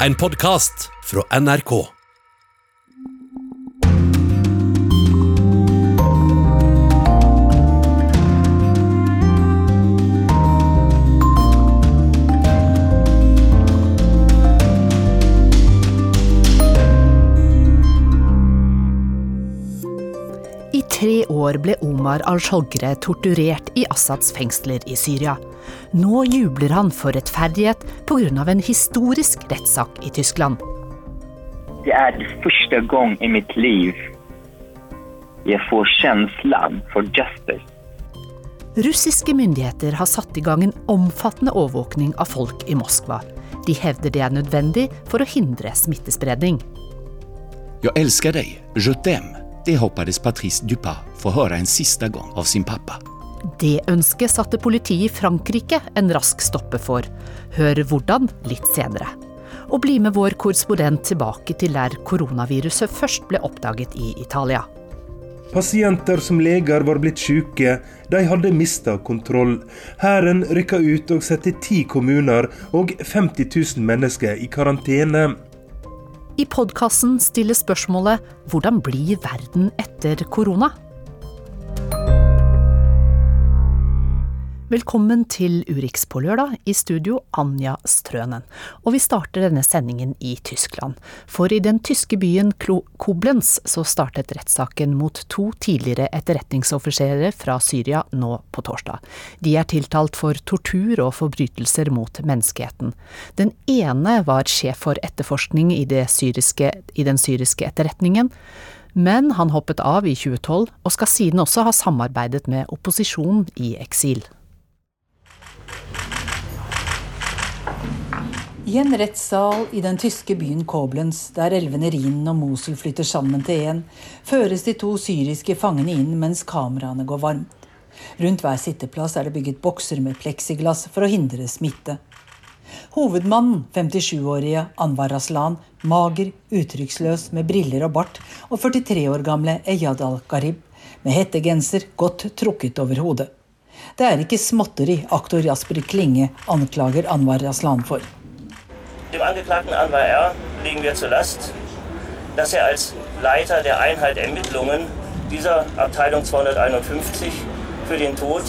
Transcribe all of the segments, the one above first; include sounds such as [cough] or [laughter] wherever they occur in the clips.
En podkast fra NRK. I tre år ble Omar al-Shogre torturert i Assads fengsler i Syria. Nå jubler han for rettferdighet pga. en historisk rettssak i Tyskland. Det er første gang i mitt liv jeg får følelsen for justice. Russiske myndigheter har satt i gang en omfattende overvåkning av folk i Moskva. De hevder det er nødvendig for å hindre smittespredning. Jeg elsker deg, je t'aime. Det hoppades Patrice Dupin få høre en siste gang av sin pappa. Det ønsket satte politiet i Frankrike en rask stoppe for. Hør hvordan litt senere. Og bli med vår korrespondent tilbake til der koronaviruset først ble oppdaget i Italia. Pasienter som leger var blitt syke, de hadde mista kontroll. Hæren rykka ut og satte ti kommuner og 50 000 mennesker i karantene. I podkasten stilles spørsmålet hvordan blir verden etter korona? Velkommen til Urix på lørdag, i studio Anja Strønen. Og vi starter denne sendingen i Tyskland. For i den tyske byen Koblenz så startet rettssaken mot to tidligere etterretningsoffiserer fra Syria nå på torsdag. De er tiltalt for tortur og forbrytelser mot menneskeheten. Den ene var sjef for etterforskning i, syriske, i den syriske etterretningen. Men han hoppet av i 2012, og skal siden også ha samarbeidet med opposisjonen i eksil. I en rettssal i den tyske byen Koblenz, der elvene Rhinen og Mosul flytter sammen til én, føres de to syriske fangene inn mens kameraene går varmt. Rundt hver sitteplass er det bygget bokser med pleksiglass for å hindre smitte. Hovedmannen, 57-årige Anwar Aslan, mager, uttrykksløs, med briller og bart, og 43 år gamle Eyad al-Gharib, med hettegenser godt trukket over hodet. Det er ikke småtteri aktor Jasper Klinge anklager Anwar Aslan for. Dem Angeklagten Anwar R. legen wir zur Last, dass er als Leiter der Einheit Ermittlungen dieser Abteilung 251 für den Tod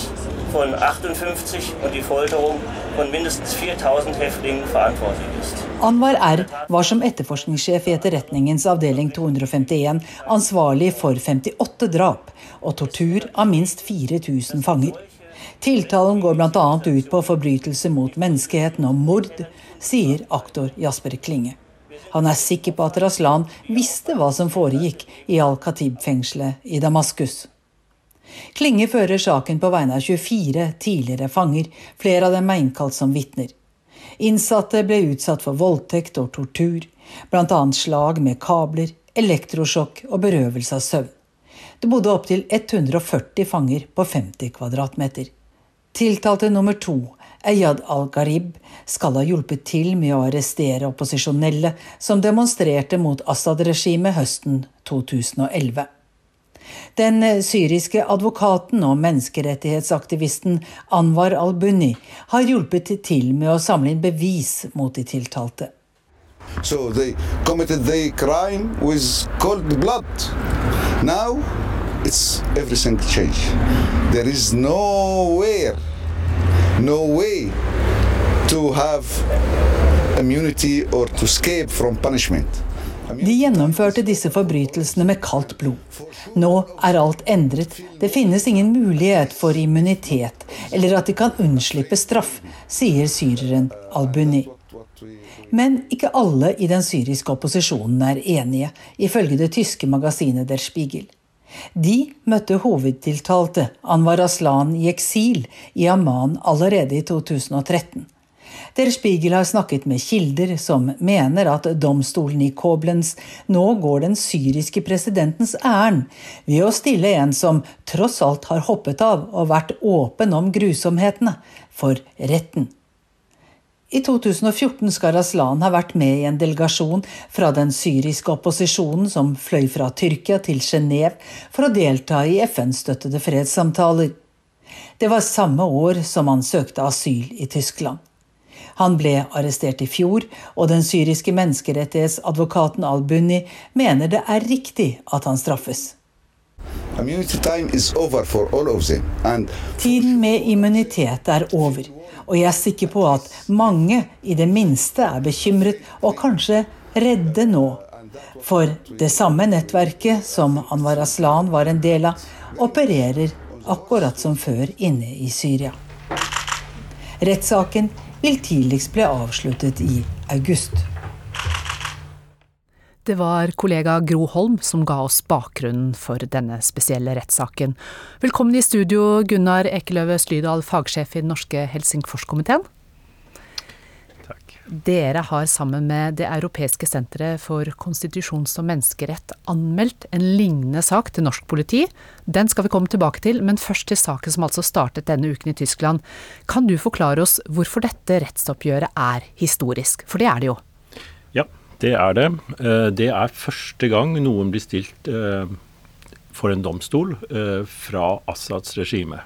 von 58 und die Folterung von mindestens 4000 Häftlingen verantwortlich ist. Anwar R. var som etterforskningssjef i Etterretningens avdeling 251 ansvarlig for 58 drap og tortur av minst 4000 fanger. Tiltalen går bl.a. ut på forbrytelser mot menneskeheten og mord, sier aktor Jasper Klinge. Han er sikker på at Raslan visste hva som foregikk i Al-Khatib-fengselet i Damaskus. Klinge fører saken på vegne av 24 tidligere fanger, flere av dem er innkalt som vitner. Innsatte ble utsatt for voldtekt og tortur, bl.a. slag med kabler, elektrosjokk og berøvelse av søvn. Det bodde opptil 140 fanger på 50 kvadratmeter. Tiltalte nummer to, Eyad al-Gharib, skal ha hjulpet til med å arrestere opposisjonelle som demonstrerte mot Assad-regimet høsten 2011. Den syriske advokaten og menneskerettighetsaktivisten Anwar al-Bunni har hjulpet til med å samle inn bevis mot de tiltalte. So they committed the crime with cold blood. Now it's everything changed. There is nowhere, no way to have immunity or to escape from punishment. De gjennomførte disse forbrytelsene med kaldt blod. Nå er alt endret. Det finnes ingen mulighet for immunitet, eller at de kan unnslippe straff, sier syreren Al-Bunni. Men ikke alle i den syriske opposisjonen er enige, ifølge det tyske magasinet Der Spiegel. De møtte hovedtiltalte Anwar Aslan i eksil i Amman allerede i 2013. Der Spiegel har snakket med kilder som mener at domstolen i Koblenz nå går den syriske presidentens ærend ved å stille en som tross alt har hoppet av og vært åpen om grusomhetene, for retten. I 2014 skal Aslan ha vært med i en delegasjon fra den syriske opposisjonen som fløy fra Tyrkia til Genéve for å delta i FN-støttede fredssamtaler. Det var samme år som han søkte asyl i Tyskland. Han ble arrestert i fjor, og den syriske menneskerettighetsadvokaten al-Bunni mener det er riktig at han straffes. Tiden med immunitet er over, og jeg er sikker på at mange i det minste er bekymret og kanskje redde nå. For det samme nettverket som Anwar Aslan var en del av, opererer akkurat som før inne i Syria. Rettssaken vil tidligst bli avsluttet i august. Det var kollega Gro Holm som ga oss bakgrunnen for denne spesielle rettssaken. Velkommen i studio, Gunnar Ekeløve Slydal, fagsjef i den norske Helsingforskomiteen. Takk. Dere har sammen med Det europeiske senteret for konstitusjons- og menneskerett anmeldt en lignende sak til norsk politi. Den skal vi komme tilbake til, men først til saken som altså startet denne uken i Tyskland. Kan du forklare oss hvorfor dette rettsoppgjøret er historisk? For det er det jo. Det er det. Eh, det er første gang noen blir stilt eh, for en domstol eh, fra Assads regime.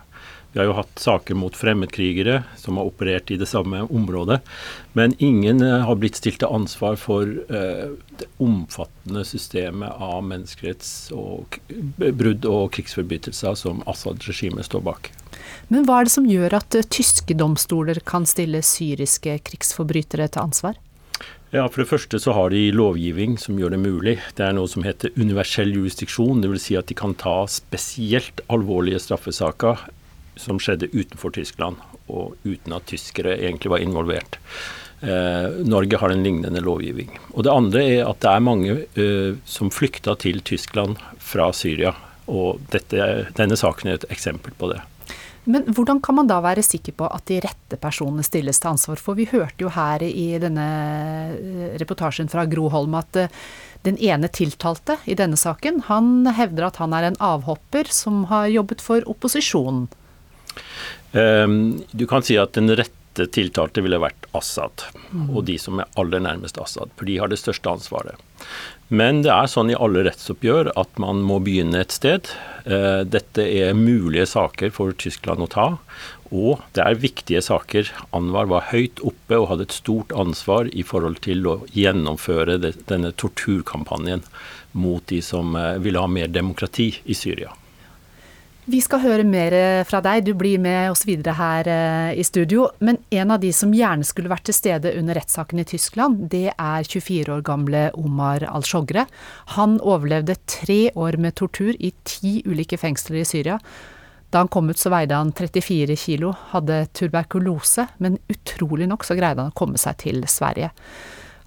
Vi har jo hatt saker mot fremmedkrigere som har operert i det samme området. Men ingen har blitt stilt til ansvar for det omfattende systemet av menneskerettsbrudd og krigsforbrytelser som Assad-regimet står bak. Men hva er det som gjør at tyske domstoler kan stille syriske krigsforbrytere til ansvar? Ja, For det første så har de lovgivning som gjør det mulig. Det er noe som heter universell jurisdiksjon. Dvs. Si at de kan ta spesielt alvorlige straffesaker som skjedde utenfor Tyskland, og uten at tyskere egentlig var involvert. Eh, Norge har en lignende lovgivning. Og Det andre er at det er mange eh, som flykta til Tyskland fra Syria. Og dette, denne saken er et eksempel på det. Men hvordan kan man da være sikker på at de rette personene stilles til ansvar? For vi hørte jo her i denne eh, reportasjen fra Gro Holm at eh, den ene tiltalte i denne saken, han hevder at han er en avhopper som har jobbet for opposisjonen. Um, du kan si at den rette tiltalte ville vært Assad, og de som er aller nærmest Assad. For de har det største ansvaret. Men det er sånn i alle rettsoppgjør at man må begynne et sted. Eh, dette er mulige saker for Tyskland å ta, og det er viktige saker. Anwar var høyt oppe og hadde et stort ansvar i forhold til å gjennomføre denne torturkampanjen mot de som eh, ville ha mer demokrati i Syria. Vi skal høre mer fra deg, du blir med oss videre her eh, i studio. Men en av de som gjerne skulle vært til stede under rettssaken i Tyskland, det er 24 år gamle Omar al-Shogre. Han overlevde tre år med tortur i ti ulike fengsler i Syria. Da han kom ut så veide han 34 kilo, hadde tuberkulose, men utrolig nok så greide han å komme seg til Sverige.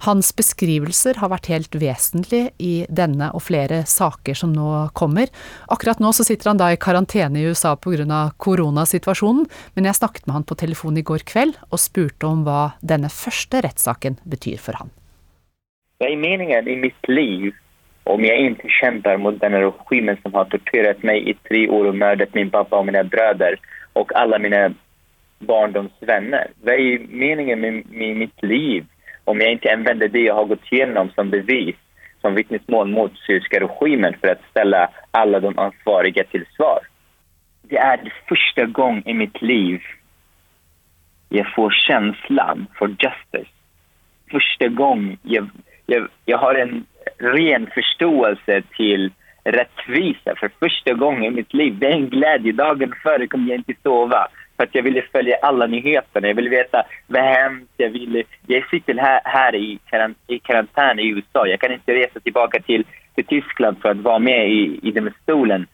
Hans beskrivelser har vært helt vesentlig i denne og flere saker som nå kommer. Akkurat nå så sitter han da i karantene i USA pga. koronasituasjonen, men jeg snakket med han på telefon i går kveld og spurte om hva denne første rettssaken betyr for han. Det er meningen i mitt liv om jeg ikke kjemper mot denne regimen som har torturert meg i tre år og myrdet min pappa og mine brødre og alle mine barndomsvenner. Hva er meningen med, med mitt liv om jag inte använder det jag har gått igenom som bevis, som vittnesmål mot syriska regimen för att ställa alla de ansvariga till svar. Det är det första gången i mitt liv jag får känslan för justice. Första gången jag, jag, jag har en ren förståelse till rättvisa för första gången i mitt liv. Det är en glädje. Dagen före kommer jag inte sova. For at jeg ville følge alle nyheterna. Jeg ville veta vad hänt. Jeg, ville, jeg sitter her, här i, i karantene i USA. Jeg kan ikke reise tilbake til, til Tyskland for å være med i, i denne stolen.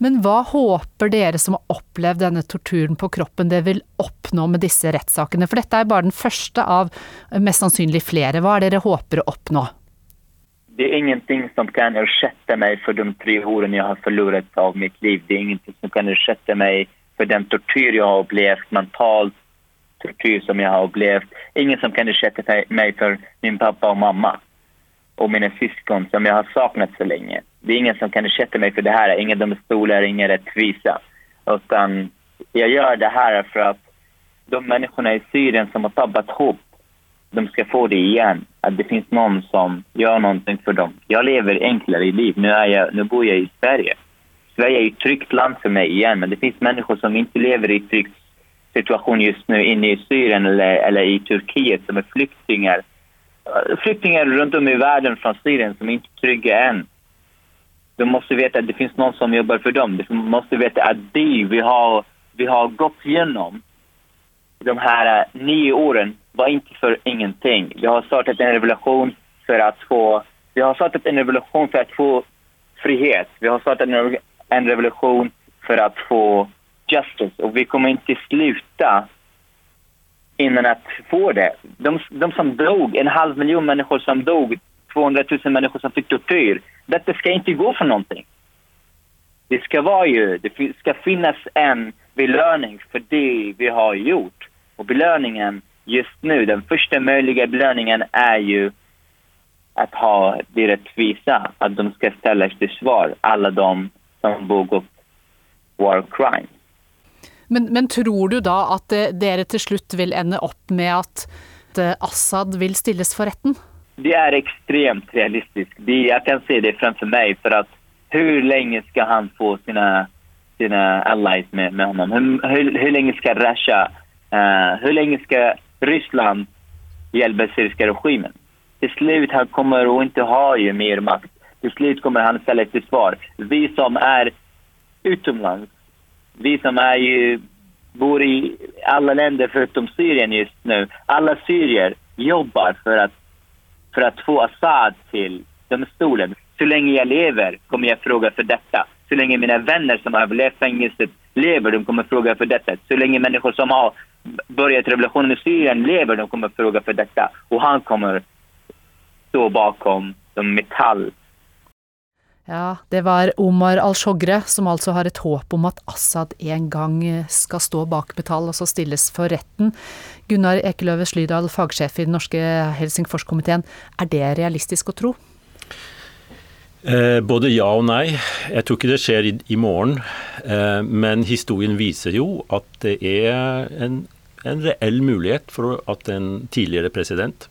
Men hva håper dere som har opplevd denne torturen på kroppen, det vil oppnå med disse rettssakene? For dette er bare den første av mest sannsynlig flere. Hva er det dere håper å oppnå? Det er ingenting som kan erstatte meg for de tre årene jeg har forloret av mitt liv. Det er ingenting som kan erstatte meg for den tortyr jeg har opplevd, mental tortyr som jeg har opplevd. Ingen som kan erstatte meg for min pappa og mamma og mine søsken som jeg har savnet så lenge. Det er ingen som kan erstatte meg for det her. Ingen domstoler, ingen rettviselse. Jeg gjør det her for at de menneskene i Syria som har tappet håp, de skal få det igjen. At det finnes noen som gjør noe for dem. Jeg lever enklere liv. Nå, jeg, nå bor jeg i Sverige. Sverige är et trygt land for meg igen, men det finnes mennesker som ikke lever i en trygt situation just nu inne i Syrien eller, eller i Turkiet som är flyktingar. Flyktingar runt om i världen från Syrien som inte är trygga än. De måste veta att det finns någon som jobbar för dem. De måste veta att de vi har, vi har gått igenom de här eh, nio åren var inte för ingenting. Vi har startat en revolution för att få, vi har startat en revolution för att få frihet. Vi har startat en, revolution för att få justice och vi kommer inte sluta innan att få det. De, de som dog, en halv miljon människor som dog, 200 000 människor som fick tortyr. Detta ska inte gå för någonting. Det ska vara ju, det ska finnas en belöning för det vi har gjort. Och belöningen just nu, den första möjliga belöningen är ju att ha det rättvisa, att de ska ställas till svar, alla de som begått war Crime. Men, men tror du da at eh, dere til slutt vil ende opp med at eh, Assad vil stilles for retten? Det er ekstremt realistisk. Det, jeg kan se det fremfor meg. for at Hvor lenge skal han få sine, sine allies med, med ham? Hvor, hur, hur länge ska Russia, uh, hvor lenge skal Ryssland hjelpe syriske regimen? Til slutt han kommer att inte ha mer makt. Till slut kommer han ställa till svar. Vi som är utomlands, vi som är ju, bor i alla länder förutom Syrien just nu, alla syrier jobbar för att för att få Assad till domstolen. Så länge jag lever kommer jag fråga för detta. Så länge mina vänner som har överlevt fängelset lever, de kommer fråga för detta. Så länge människor som har börjat revolutionen i Syrien lever, de kommer fråga för detta. Och han kommer stå bakom de metall. Ja, det var Omar al-Shogre, som altså har et håp om at Assad en gang eh, skal stå bak betal og så stilles for retten. Gunnar Ekeløve Slydal, fagsjef i den norske Helsingforskomiteen. Er det realistisk å tro? Eh, både ja og nei. Jeg tror ikke det skjer i, i morgen. Eh, men historien viser jo at det er en, en reell mulighet for at en tidligere president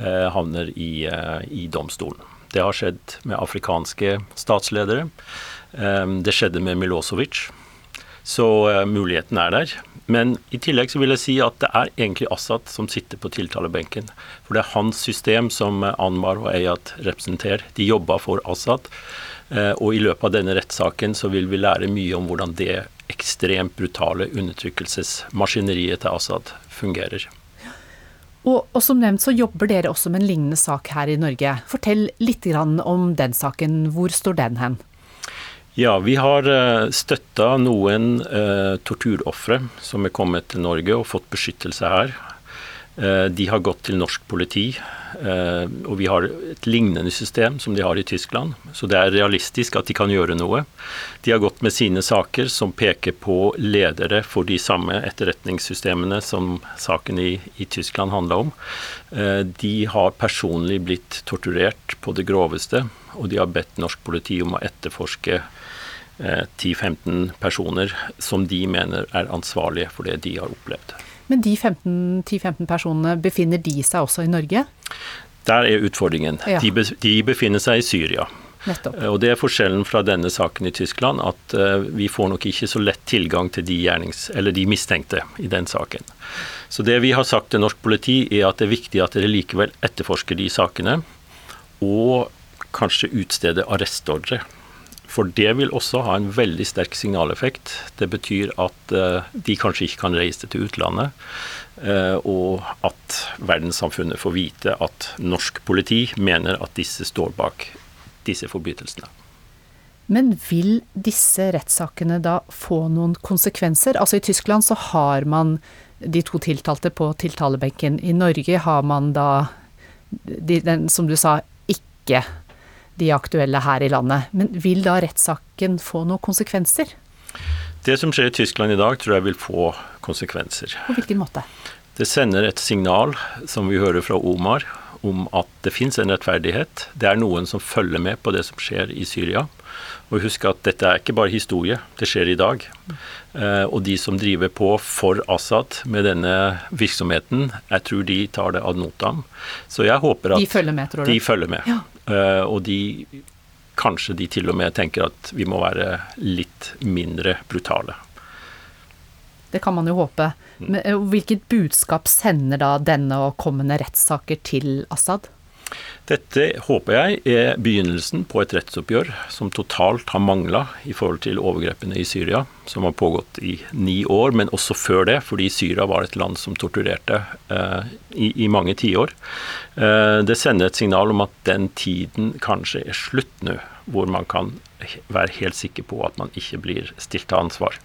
eh, havner i, eh, i domstolen. Det har skjedd med afrikanske statsledere. Eh, det skjedde med Milosevic. Så eh, muligheten er der. Men i tillegg så vil jeg si at det er egentlig Assad som sitter på tiltalebenken. For det er hans system som Anmar og Eyat representerer. De jobba for Assad. Eh, Og i løpet av denne rettssaken så vil vi lære mye om hvordan det ekstremt brutale undertrykkelsesmaskineriet til Assad fungerer. Og, og som nevnt så jobber dere også med en lignende sak her i Norge. Fortell litt om den saken. Hvor står den hen? Ja, vi har støtta noen eh, torturofre som er kommet til Norge og fått beskyttelse her. Eh, de har gått til norsk politi, eh, og vi har et lignende system som de har i Tyskland. Så det er realistisk at de kan gjøre noe. De har gått med sine saker som peker på ledere for de samme etterretningssystemene som saken i, i Tyskland handla om. Eh, de har personlig blitt torturert på det groveste, og de har bedt norsk politi om å etterforske 10-15 personer som de mener er ansvarlige for det de har opplevd. Men de 10-15 personene, befinner de seg også i Norge? Der er utfordringen. Ja. De, befinner seg i Syria. Nettopp. Og Det er forskjellen fra denne saken i Tyskland, at uh, vi får nok ikke så lett tilgang til de, gjernings, eller de mistenkte i den saken. Så det vi har sagt til norsk politi, er at det er viktig at dere likevel etterforsker de sakene, og kanskje utsteder arrestordre. For det vil også ha en veldig sterk signaleffekt. Det betyr at uh, de kanskje ikke kan reise til utlandet, uh, og at verdenssamfunnet får vite at norsk politi mener at disse står bak disse forbrytelsene. Men vil disse rettssakene da få noen konsekvenser? Altså I Tyskland så har man de to tiltalte på tiltalebenken. I Norge har man da, de, den, som du sa, ikke de aktuelle her i landet. Men vil da rettssaken få noen konsekvenser? Det som skjer i Tyskland i dag, tror jeg vil få konsekvenser. På hvilken måte? Det sender et signal, som vi hører fra Omar, om at det fins en rettferdighet. Det er noen som følger med på det som skjer i Syria. Og husk at dette er ikke bare historie, det skjer i dag. Eh, og de som driver på for Assad med denne virksomheten, jeg tror de tar det ad notam. Så jeg håper at De følger med, tror du? De følger med. Ja. Eh, og de kanskje de til og med tenker at vi må være litt mindre brutale. Det kan man jo håpe. Men eh, hvilket budskap sender da denne og kommende rettssaker til Assad? Dette håper jeg er begynnelsen på et rettsoppgjør som totalt har mangla i forhold til overgrepene i Syria, som har pågått i ni år, men også før det, fordi Syria var et land som torturerte eh, i, i, mange tiår. Eh, det sender et signal om at den tiden kanskje er slutt nå, hvor man kan være helt sikker på at man ikke blir stilt til ansvar.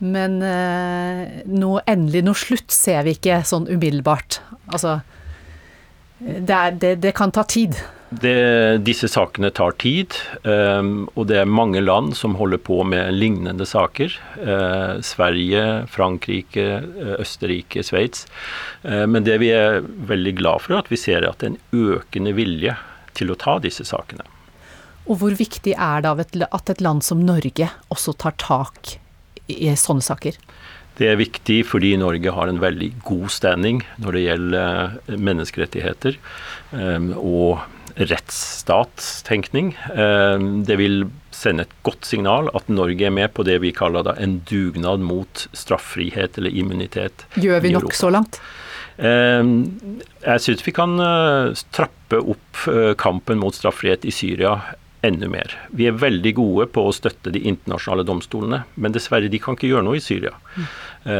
Men eh, noe endelig, noe slutt ser vi ikke sånn umiddelbart. Altså det, er, det, det kan ta tid. Det, disse sakene tar tid, um, og det er mange land som holder på med lignende saker. Uh, Sverige, Frankrike, uh, Østerrike, Sveits. Uh, men det vi er veldig glad for, er at vi ser at det er en økende vilje til å ta disse sakene. Og hvor viktig er det at et land som Norge også tar tak i sånne saker? Det er viktig fordi Norge har en veldig god standing når det gjelder eh, menneskerettigheter eh, og rettsstatstenkning. Eh, det vil sende et godt signal at Norge er med på det vi kaller en dugnad mot straffrihet eller immunitet. Gjør vi nok så langt? Jeg syns vi kan trappe opp kampen mot straffrihet i Syria enda mer. Vi er veldig gode på å støtte de internasjonale domstolene, men dessverre, de kan ikke gjøre noe i Syria. Mm.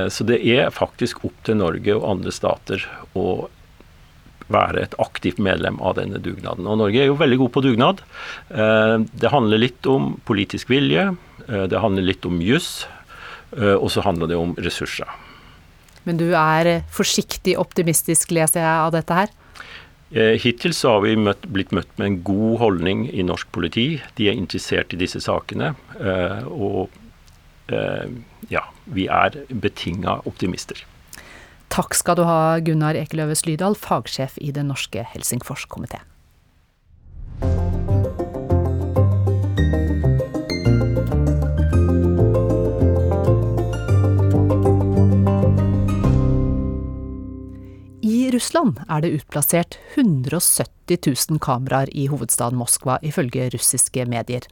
Så det er faktisk opp til Norge og andre stater å være et aktivt medlem av denne dugnaden. Og Norge er jo veldig god på dugnad. Eh, det handler litt om politisk vilje, eh, det handler litt om juss, og så handler det om ressurser. Men du er forsiktig optimistisk, leser jeg av dette her? Eh, hittil så har vi møtt, blitt møtt med en god holdning i norsk politi. De er interessert i disse sakene. Eh, og eh, ja, vi er betinga optimister. Takk skal du ha, Gunnar Ekeløves Lydahl, fagsjef i Den norske Helsingforskomité. Russland er det utplassert 170 000 kameraer i hovedstaden Moskva, ifølge russiske medier.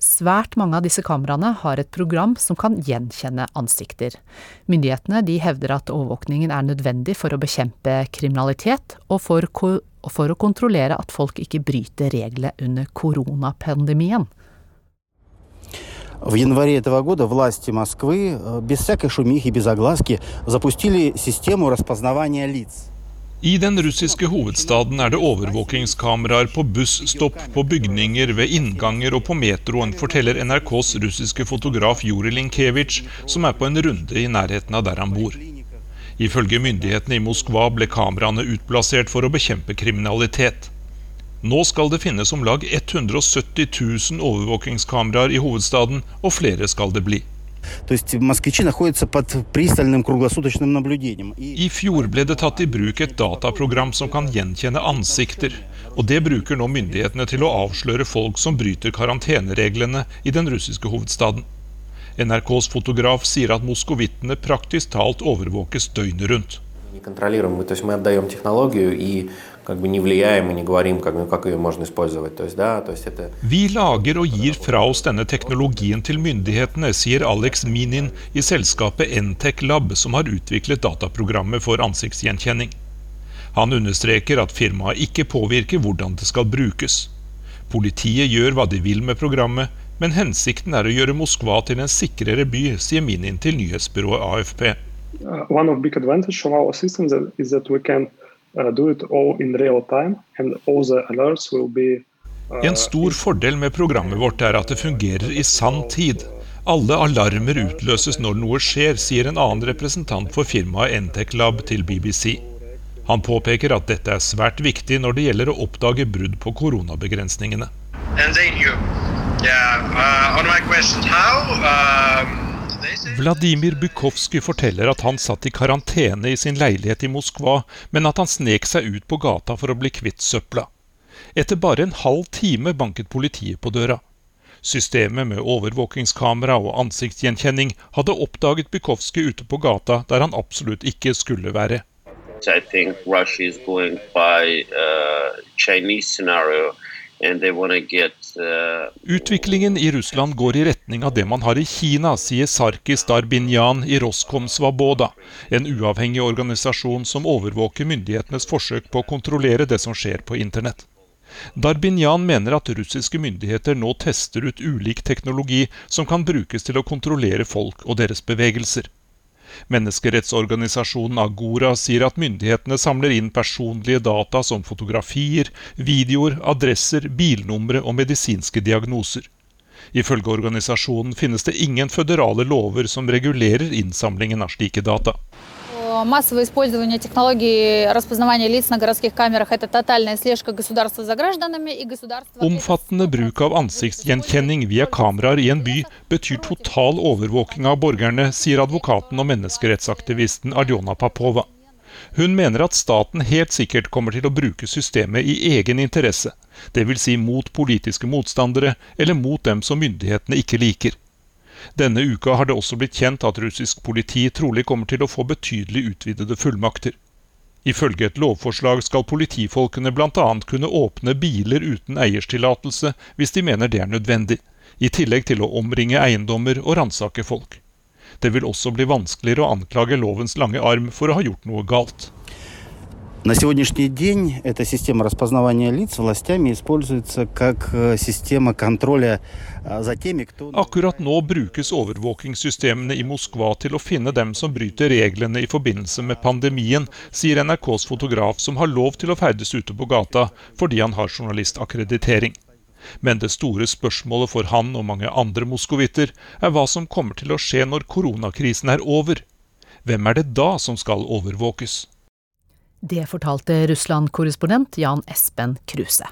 Svært mange av disse kameraene har et program som kan gjenkjenne ansikter. Myndighetene hevder at overvåkningen er nødvendig for å bekjempe kriminalitet, og for, for å kontrollere at folk ikke bryter reglene under koronapandemien. В январе этого года власти Москвы без всякой шумихи, без огласки запустили систему распознавания лиц. I den russiske hovedstaden er det overvåkingskameraer på busstopp, på bygninger, ved innganger og på metroen, forteller NRKs russiske fotograf Juri Linkevitsj, som er på en runde i nærheten av der han bor. Ifølge myndighetene i Moskva ble kameraene utplassert for å bekjempe kriminalitet. Nå skal det finnes om lag 170 000 overvåkingskameraer i hovedstaden, og flere skal det bli. I fjor ble det tatt i bruk et dataprogram som kan gjenkjenne ansikter. Og det bruker nå myndighetene til å avsløre folk som bryter karantenereglene i den russiske hovedstaden. NRKs fotograf sier at moskovittene praktisk talt overvåkes døgnet rundt как бы не влияем и не говорим, как, ну, как ее можно использовать. То есть, да, то есть это... Vi lager og gir fra oss denne teknologien til myndighetene, sier Alex Minin i selskapet Entech Lab, som har utviklet dataprogrammet for ansiktsgjenkjenning. Han understreker at firmaet ikke påvirker hvordan det skal brukes. Politiet gjør hva de vil med programmet, men hensikten er å gjøre Moskva til en sikrere by, sier Minin til nyhetsbyrået AFP. Uh, Uh, do it all in real time, and all the alerts will be uh, en stor fordel med programmet vårt er at det fungerer i sann tid. Alle alarmer utløses når noe skjer, sier en annen representant for firmaet Entech Lab til BBC. Han påpeker at dette er svært viktig når det gjelder å oppdage brudd på koronabegrensningene. Yeah, uh, on my question, how, um Vladimir Bukovskij forteller at han satt i karantene i sin leilighet i Moskva, men at han snek seg ut på gata for å bli kvitt søpla. Etter bare en halv time banket politiet på døra. Systemet med overvåkingskamera og ansiktsgjenkjenning hadde oppdaget Bukovskij ute på gata der han absolutt ikke skulle være. I think Russia is going by uh, Chinese scenario, and they want Utviklingen i Russland går i retning av det man har i Kina, sier Sarkis Darbinyan i Roskom Svaboda, en uavhengig organisasjon som overvåker myndighetenes forsøk på å kontrollere det som skjer på internett. Darbinyan mener at russiske myndigheter nå tester ut ulik teknologi som kan brukes til å kontrollere folk og deres bevegelser. Menneskerettsorganisasjonen Agora sier at myndighetene samler inn personlige data som fotografier, videoer, adresser, bilnumre og medisinske diagnoser. Ifølge organisasjonen finnes det ingen føderale lover som regulerer innsamlingen av slike data Массовое использование технологий распознавания лиц на городских камерах – это тотальная слежка государства за гражданами и государство... Omfattende bruk av ansiktsgjenkjenning via kameraer i en by betyr total overvåking av borgerne, sier advokaten og menneskerettsaktivisten Arjona Papova. Hun mener at staten helt sikkert kommer til å bruke systemet i egen interesse, dvs. Si mot politiske motstandere eller mot dem som myndighetene ikke liker. Denne uka har det også blitt kjent at russisk politi trolig kommer til å få betydelig utvidede fullmakter. Ifølge et lovforslag skal politifolkene bl.a. kunne åpne biler uten eierstillatelse hvis de mener det er nødvendig, i tillegg til å omringe eiendommer og ransake folk. Det vil også bli vanskeligere å anklage lovens lange arm for å ha gjort noe galt. На сегодняшний день эта система распознавания лиц властями используется как э, система контроля за теми, кто... Akkurat nå brukes overvåkingssystemene i Moskva til å finne dem som bryter reglene i forbindelse med pandemien, sier NRKs fotograf som har lov til å ferdes ute på gata fordi han har journalistakkreditering. Men det store spørsmålet for han og mange andre moskovitter er hva som kommer til å skje når koronakrisen er over. Hvem er det da som skal overvåkes? Det fortalte Russland-korrespondent Jan Espen Kruse.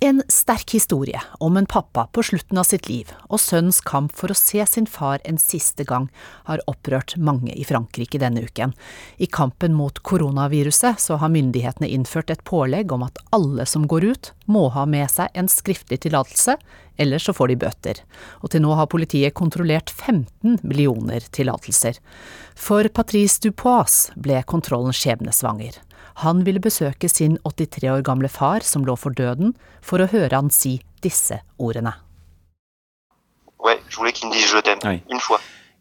En sterk historie om en pappa på slutten av sitt liv og sønnens kamp for å se sin far en siste gang har opprørt mange i Frankrike denne uken. I kampen mot koronaviruset så har myndighetene innført et pålegg om at alle som går ut, må ha med seg en skriftlig tillatelse, ellers så får de bøter. Og til nå har politiet kontrollert 15 millioner tillatelser. For Patrice Dupois ble kontrollen skjebnesvanger. Han ville besøke sin 83 år gamle far som lå for døden, for å høre han si disse ordene.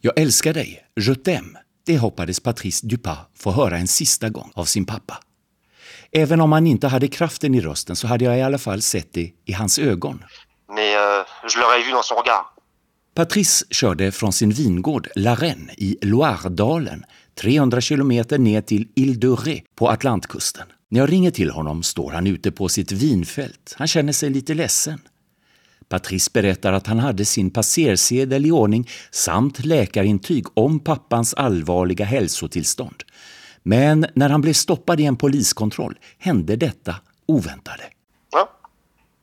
Jeg elsker deg, je t'aime. Det hoppades Patrice Dupas få høre en siste gang av sin pappa. Även om han ikke hadde kraften i rösten så hadde jeg i alle fall sett det i hans øyne. Euh, Patrice kjørte fra sin vingård La Reine i Loiredalen 300 kilometer ned til Ile de Ré på Atlantkusten. Når jeg ringer til honom står han ute på sitt vinfält. Han kjenner seg litt ledsen. Patrice berättar at han hadde sin passersedel i ordning samt läkarintyg om pappans allvarliga hälsotillstånd. Men når han ble stoppet i en poliskontroll hände dette oväntade. Ja.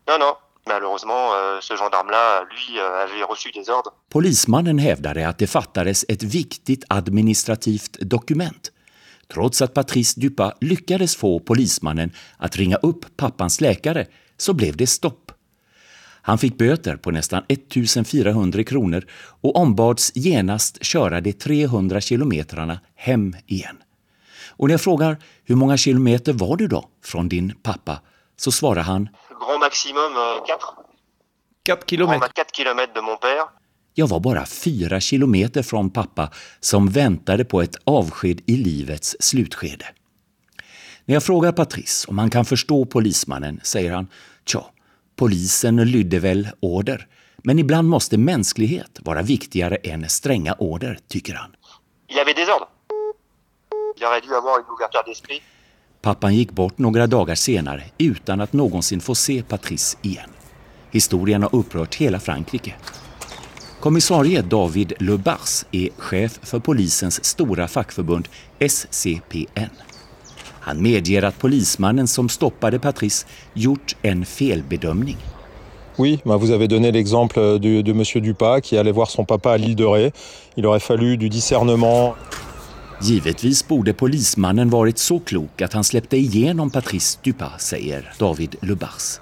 Ja, no. Malheureusement, euh, ce gendarme-là, lui, euh, avait reçu des ordres. Polismannen hävdade att det fattades ett viktigt administrativt dokument. Trots att Patrice Dupa lyckades få polismannen att ringa upp pappans läkare så blev det stopp. Han fick böter på nästan 1400 kronor och ombads genast köra de 300 kilometrarna hem igen. Och när jag frågar hur många kilometer var du då från din pappa, så svarar han Grand maximum 4. 4 kilometer. 4 kilomètres de mon père. Jeg var bare fire kilometer fra pappa som ventet på et avskjed i livets slutskede. Når jeg spør Patrice om han kan forstå polismannen, sier han tja, polisen lydde vel order, men iblant måste menneskelighet være viktigere enn strenge order, tycker han. Il avait des ordres. Il aurait dû avoir une ouverture d'esprit. Pappan gikk bort noen dager senere uten at noensinne få se Patrice igjen. Historien har opprørt hele Frankrike. Kommissarie David Le Bars er sjef for polisens store fagforbund SCPN. Han medger at polismannen som stoppet Patrice, gjort en feilbedømning. Oui, bah vous avez donné l'exemple de, de Monsieur Dupas qui allait voir son papa à l'île de Ré. Il aurait fallu du discernement. Givetvis borde polismannen vært så klok at han släppte igjennom Patrice Dupas, sier David Lubars.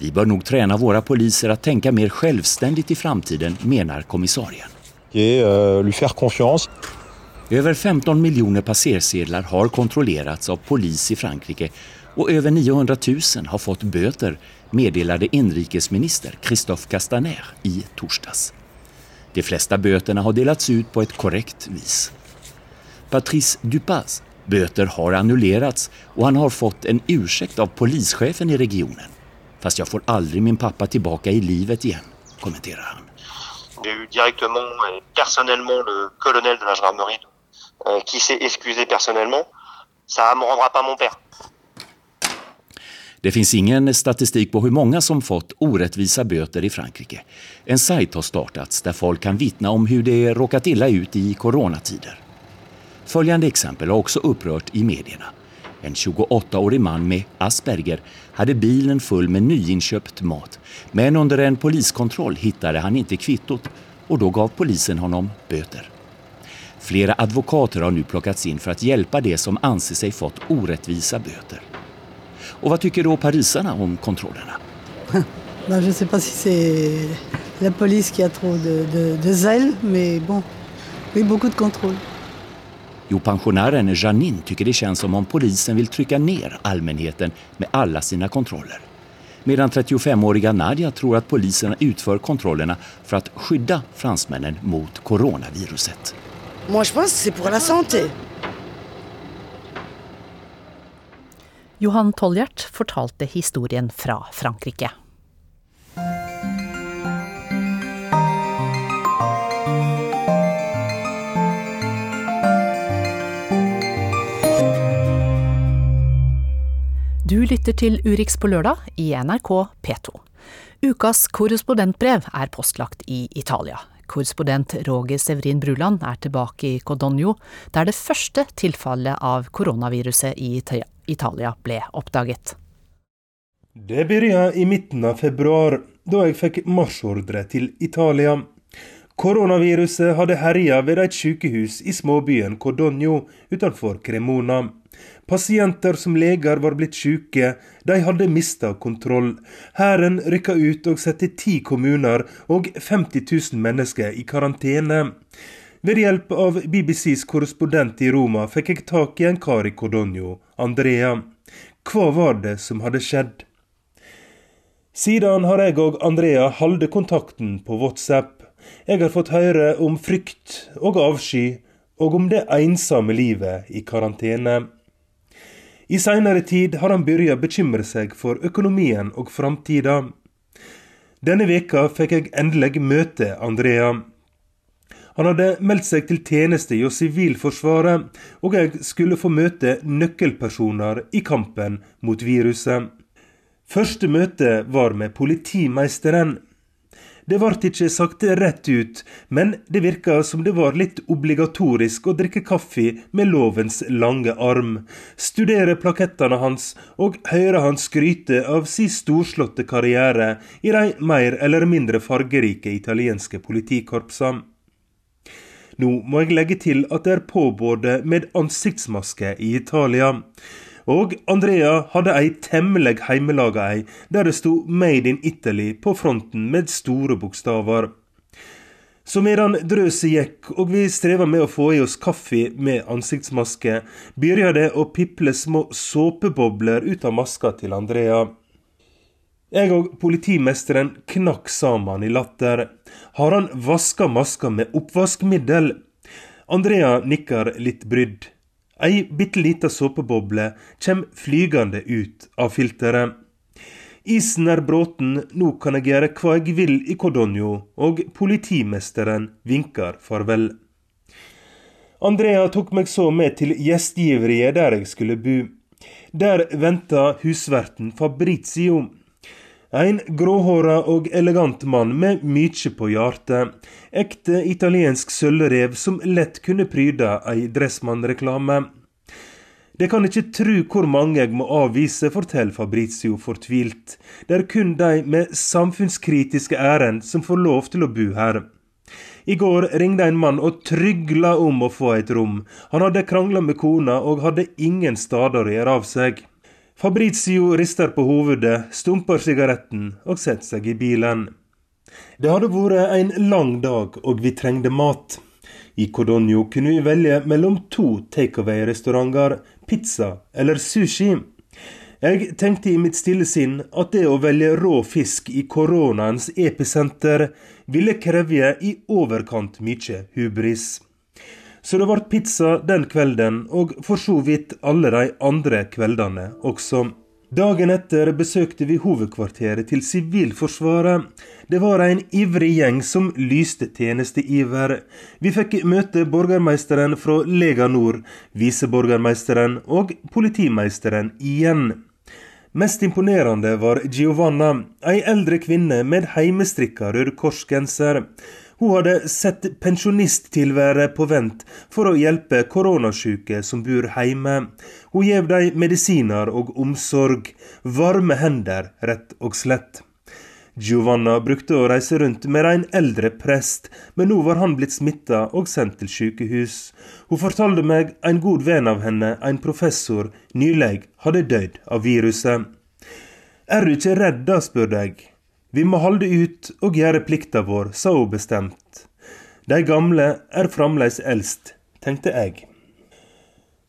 Vi bør nog trene våre poliser att tenke mer självständigt i framtiden, mener kommissarien. Uh, lui faire confiance. Over 15 miljoner passersedler har kontrollerats av polis i Frankrike Och över 900 000 har fått böter, meddelade inrikesminister Christophe Castaner i torsdags. De flesta böterna har delats ut på ett korrekt vis. Patrice Dupas böter har annullerats och han har fått en ursäkt av polischefen i regionen. Fast jag får aldrig min pappa tillbaka i livet igen, kommenterar han. J'ai eu directement et personnellement le colonel de la gendarmerie euh, qui s'est excusé personnellement. Ça me rendra pas mon père. Det finns ingen statistik på hur många som fått orättvisa böter i Frankrike. En sajt har startats där folk kan vittna om hur de råkat illa ut i coronatider. Följande exempel har också upprört i medierna. En 28-årig man med Asperger hade bilen full med nyinköpt mat. Men under en poliskontroll hittade han inte kvittot och då gav polisen honom böter. Flera advokater har nu plockats in för att hjälpa de som anser sig fått orättvisa böter. Och vad tycker då parisarna om kontrollerna? [laughs] Ben, je ne sais pas si c'est la police qui a trop de, de, de zèle, mais bon, oui, beaucoup. Jo, pensionären Janine tycker det känns som om polisen vill trycka ner allmänheten med alla sina kontroller. Medan 35-åriga Nadia tror att poliserna utför kontrollerna för att skydda fransmännen mot coronaviruset. Moi, je pense c'est pour la santé. Johan Tolljert fortalte historien fra Frankrike. Du lytter til Urix på lørdag i NRK P2. Ukas korrespondentbrev er postlagt i Italia. Korrespondent Roger Severin Bruland er tilbake i Codogno, der det første tilfellet av koronaviruset i Italia ble oppdaget. Det begynte i midten av februar, da jeg fikk marsjordre til Italia. Koronaviruset hadde herja ved et sykehus i småbyen Codogno utenfor Cremona. Pasienter som leger var blitt syke, de hadde mista kontroll. Hæren rykka ut og satte ti kommuner og 50 000 mennesker i karantene. Ved hjelp av BBCs korrespondent i Roma fikk jeg tak i en kar i Codogno, Andrea. Hva var det som hadde skjedd? Siden har jeg og Andrea holdt kontakten på WhatsApp. Jeg har fått høre om frykt og avsky, og om det ensomme livet i karantene. I seinere tid har han begynt å bekymre seg for økonomien og framtida. Denne veka fikk jeg endelig møte Andrea. Han hadde meldt seg til tjeneste i Sivilforsvaret, og jeg skulle få møte nøkkelpersoner i kampen mot viruset. Første møte var med politimeisteren. Det ble ikke sagt rett ut, men det virka som det var litt obligatorisk å drikke kaffe med lovens lange arm, studere plakettene hans og høre han skryte av sin storslåtte karriere i de mer eller mindre fargerike italienske politikorpsene. Nå må jeg legge til at det er påbudt med ansiktsmaske i Italia. Og Andrea hadde ei temmelig heimelaga ei, der det sto 'Made in Italy' på fronten med store bokstaver. Så medan drøset gikk og vi streva med å få i oss kaffe med ansiktsmaske, begynte det å piple små såpebobler ut av maska til Andrea. Jeg og politimesteren knakk sammen i latter. Har han vaska maska med oppvaskmiddel? Andrea nikker litt brydd. Ei bitte lita såpeboble kjem flygande ut av filteret. Isen er bråten, nå kan jeg gjøre hva jeg vil i Codogno, og politimesteren vinker farvel. Andrea tok meg så med til gjestgiveriet der jeg skulle bo. Der venta husverten Fabrizio. En gråhåra og elegant mann med mykje på hjertet. Ekte italiensk sølvrev som lett kunne pryda ei Dressmann-reklame. Det kan ikke tru hvor mange jeg må avvise, forteller Fabrizio fortvilt. Det er kun de med samfunnskritiske ærend som får lov til å bo her. I går ringte en mann og trygla om å få et rom. Han hadde krangla med kona og hadde ingen stader å gjøre av seg. Fabrizio rister på hovedet, stumper sigaretten og setter seg i bilen. Det hadde vært en lang dag, og vi trengte mat. I Codogno kunne vi velge mellom to takeaway-restauranter, pizza eller sushi. Jeg tenkte i mitt stille sinn at det å velge rå fisk i koronaens episenter ville kreve i overkant mye hubris. Så det ble pizza den kvelden, og for så vidt alle de andre kveldene også. Dagen etter besøkte vi hovedkvarteret til Sivilforsvaret. Det var en ivrig gjeng som lyste tjenesteiver. Vi fikk møte borgermeisteren fra Lega Nord, viseborgermeisteren og politimeisteren igjen. Mest imponerende var Giovanna, ei eldre kvinne med heimestrikka Røde Kors-genser. Hun hadde sett pensjonisttilværet på vent for å hjelpe koronasjuke som bor hjemme. Hun gjev dem medisiner og omsorg. Varme hender, rett og slett. Giovanna brukte å reise rundt med en eldre prest, men nå var han blitt smitta og sendt til sykehus. Hun fortalte meg en god venn av henne, en professor, nylig hadde dødd av viruset. Er du ikke redd da, spurte jeg. Vi må holde ut og gjøre plikta vår, sa hun bestemt. De gamle er fremdeles eldst, tenkte jeg.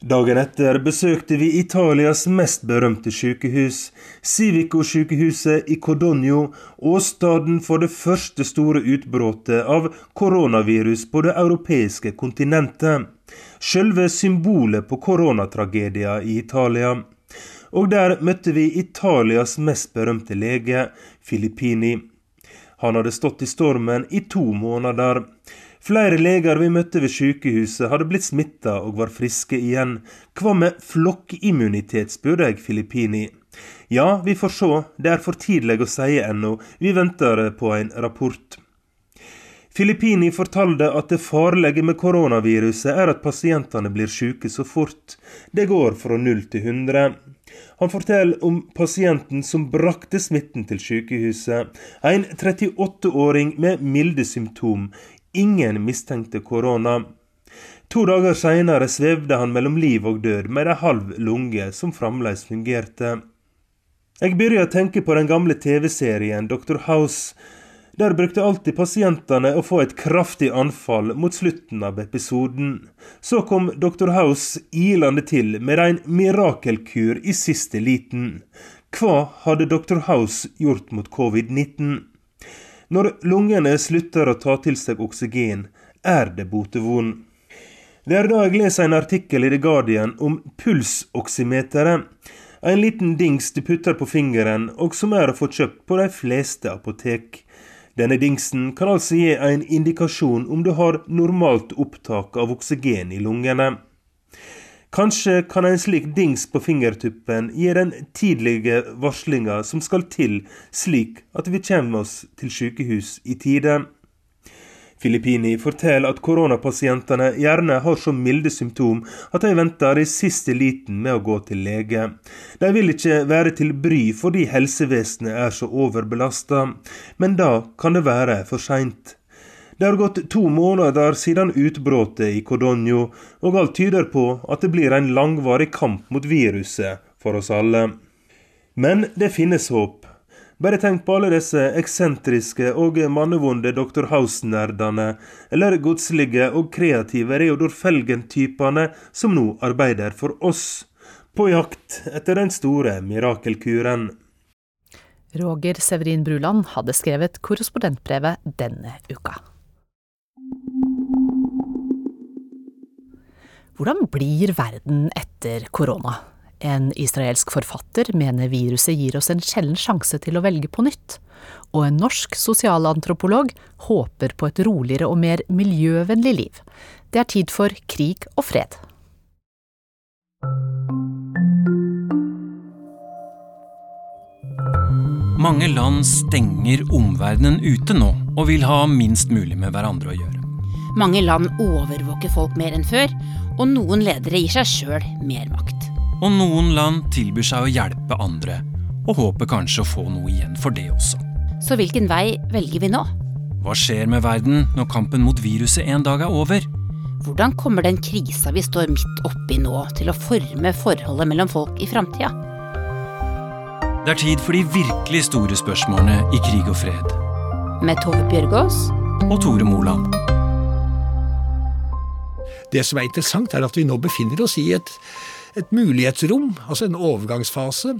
Dagen etter besøkte vi Italias mest berømte sykehus, Civico-sykehuset i Codogno, åstedet for det første store utbruddet av koronavirus på det europeiske kontinentet. Selve symbolet på koronatragedia i Italia og der møtte vi Italias mest berømte lege, Filippini. Han hadde stått i stormen i to måneder. Flere leger vi møtte ved sykehuset, hadde blitt smitta og var friske igjen. Hva med flokkimmunitet, spurte jeg Filippini. Ja, vi får se, det er for tidlig å si ennå, vi venter på en rapport. Filippini fortalte at det farlige med koronaviruset er at pasientene blir syke så fort. Det går fra null til hundre. Han forteller om pasienten som brakte smitten til sykehuset. En 38-åring med milde symptom. Ingen mistenkte korona. To dager seinere svevde han mellom liv og død med ei halv lunge som fremdeles fungerte. Jeg begynner å tenke på den gamle TV-serien Dr. House, der brukte alltid pasientene å få et kraftig anfall mot slutten av episoden. Så kom Dr. House ilende til med en mirakelkur i siste liten. Hva hadde Dr. House gjort mot covid-19? Når lungene slutter å ta til seg oksygen, er det botevond. Det er da jeg leser en artikkel i The Guardian om pulsoksymeteret. En liten dings du putter på fingeren, og som er å få kjøpt på de fleste apotek. Denne dingsen kan altså gi en indikasjon om du har normalt opptak av oksygen i lungene. Kanskje kan en slik dings på fingertuppen gi den tidlige varslinga som skal til, slik at vi kommer oss til sykehus i tide. Filippini forteller at koronapasientene gjerne har så milde symptom at de venter i siste liten med å gå til lege. De vil ikke være til bry fordi helsevesenet er så overbelasta, men da kan det være for seint. Det har gått to måneder siden utbruddet i Codogno, og alt tyder på at det blir en langvarig kamp mot viruset for oss alle. Men det finnes håp. Bare tenk på alle disse eksentriske og mannevonde Dr. House-nerdene, eller godslige og kreative Reodor Felgen-typene som nå arbeider for oss, på jakt etter den store mirakelkuren. Roger Severin Bruland hadde skrevet korrespondentbrevet denne uka. Hvordan blir verden etter korona? En israelsk forfatter mener viruset gir oss en sjelden sjanse til å velge på nytt, og en norsk sosialantropolog håper på et roligere og mer miljøvennlig liv. Det er tid for krig og fred. Mange land stenger omverdenen ute nå, og vil ha minst mulig med hverandre å gjøre. Mange land overvåker folk mer enn før, og noen ledere gir seg sjøl mer makt. Og noen land tilbyr seg å hjelpe andre, og håper kanskje å få noe igjen for det også. Så hvilken vei velger vi nå? Hva skjer med verden når kampen mot viruset en dag er over? Hvordan kommer den krisa vi står midt oppi nå, til å forme forholdet mellom folk i framtida? Det er tid for de virkelig store spørsmålene i krig og fred. Med Tove Bjørgaas og Tore Moland. Det som er interessant, er at vi nå befinner oss i et et mulighetsrom, altså en overgangsfase.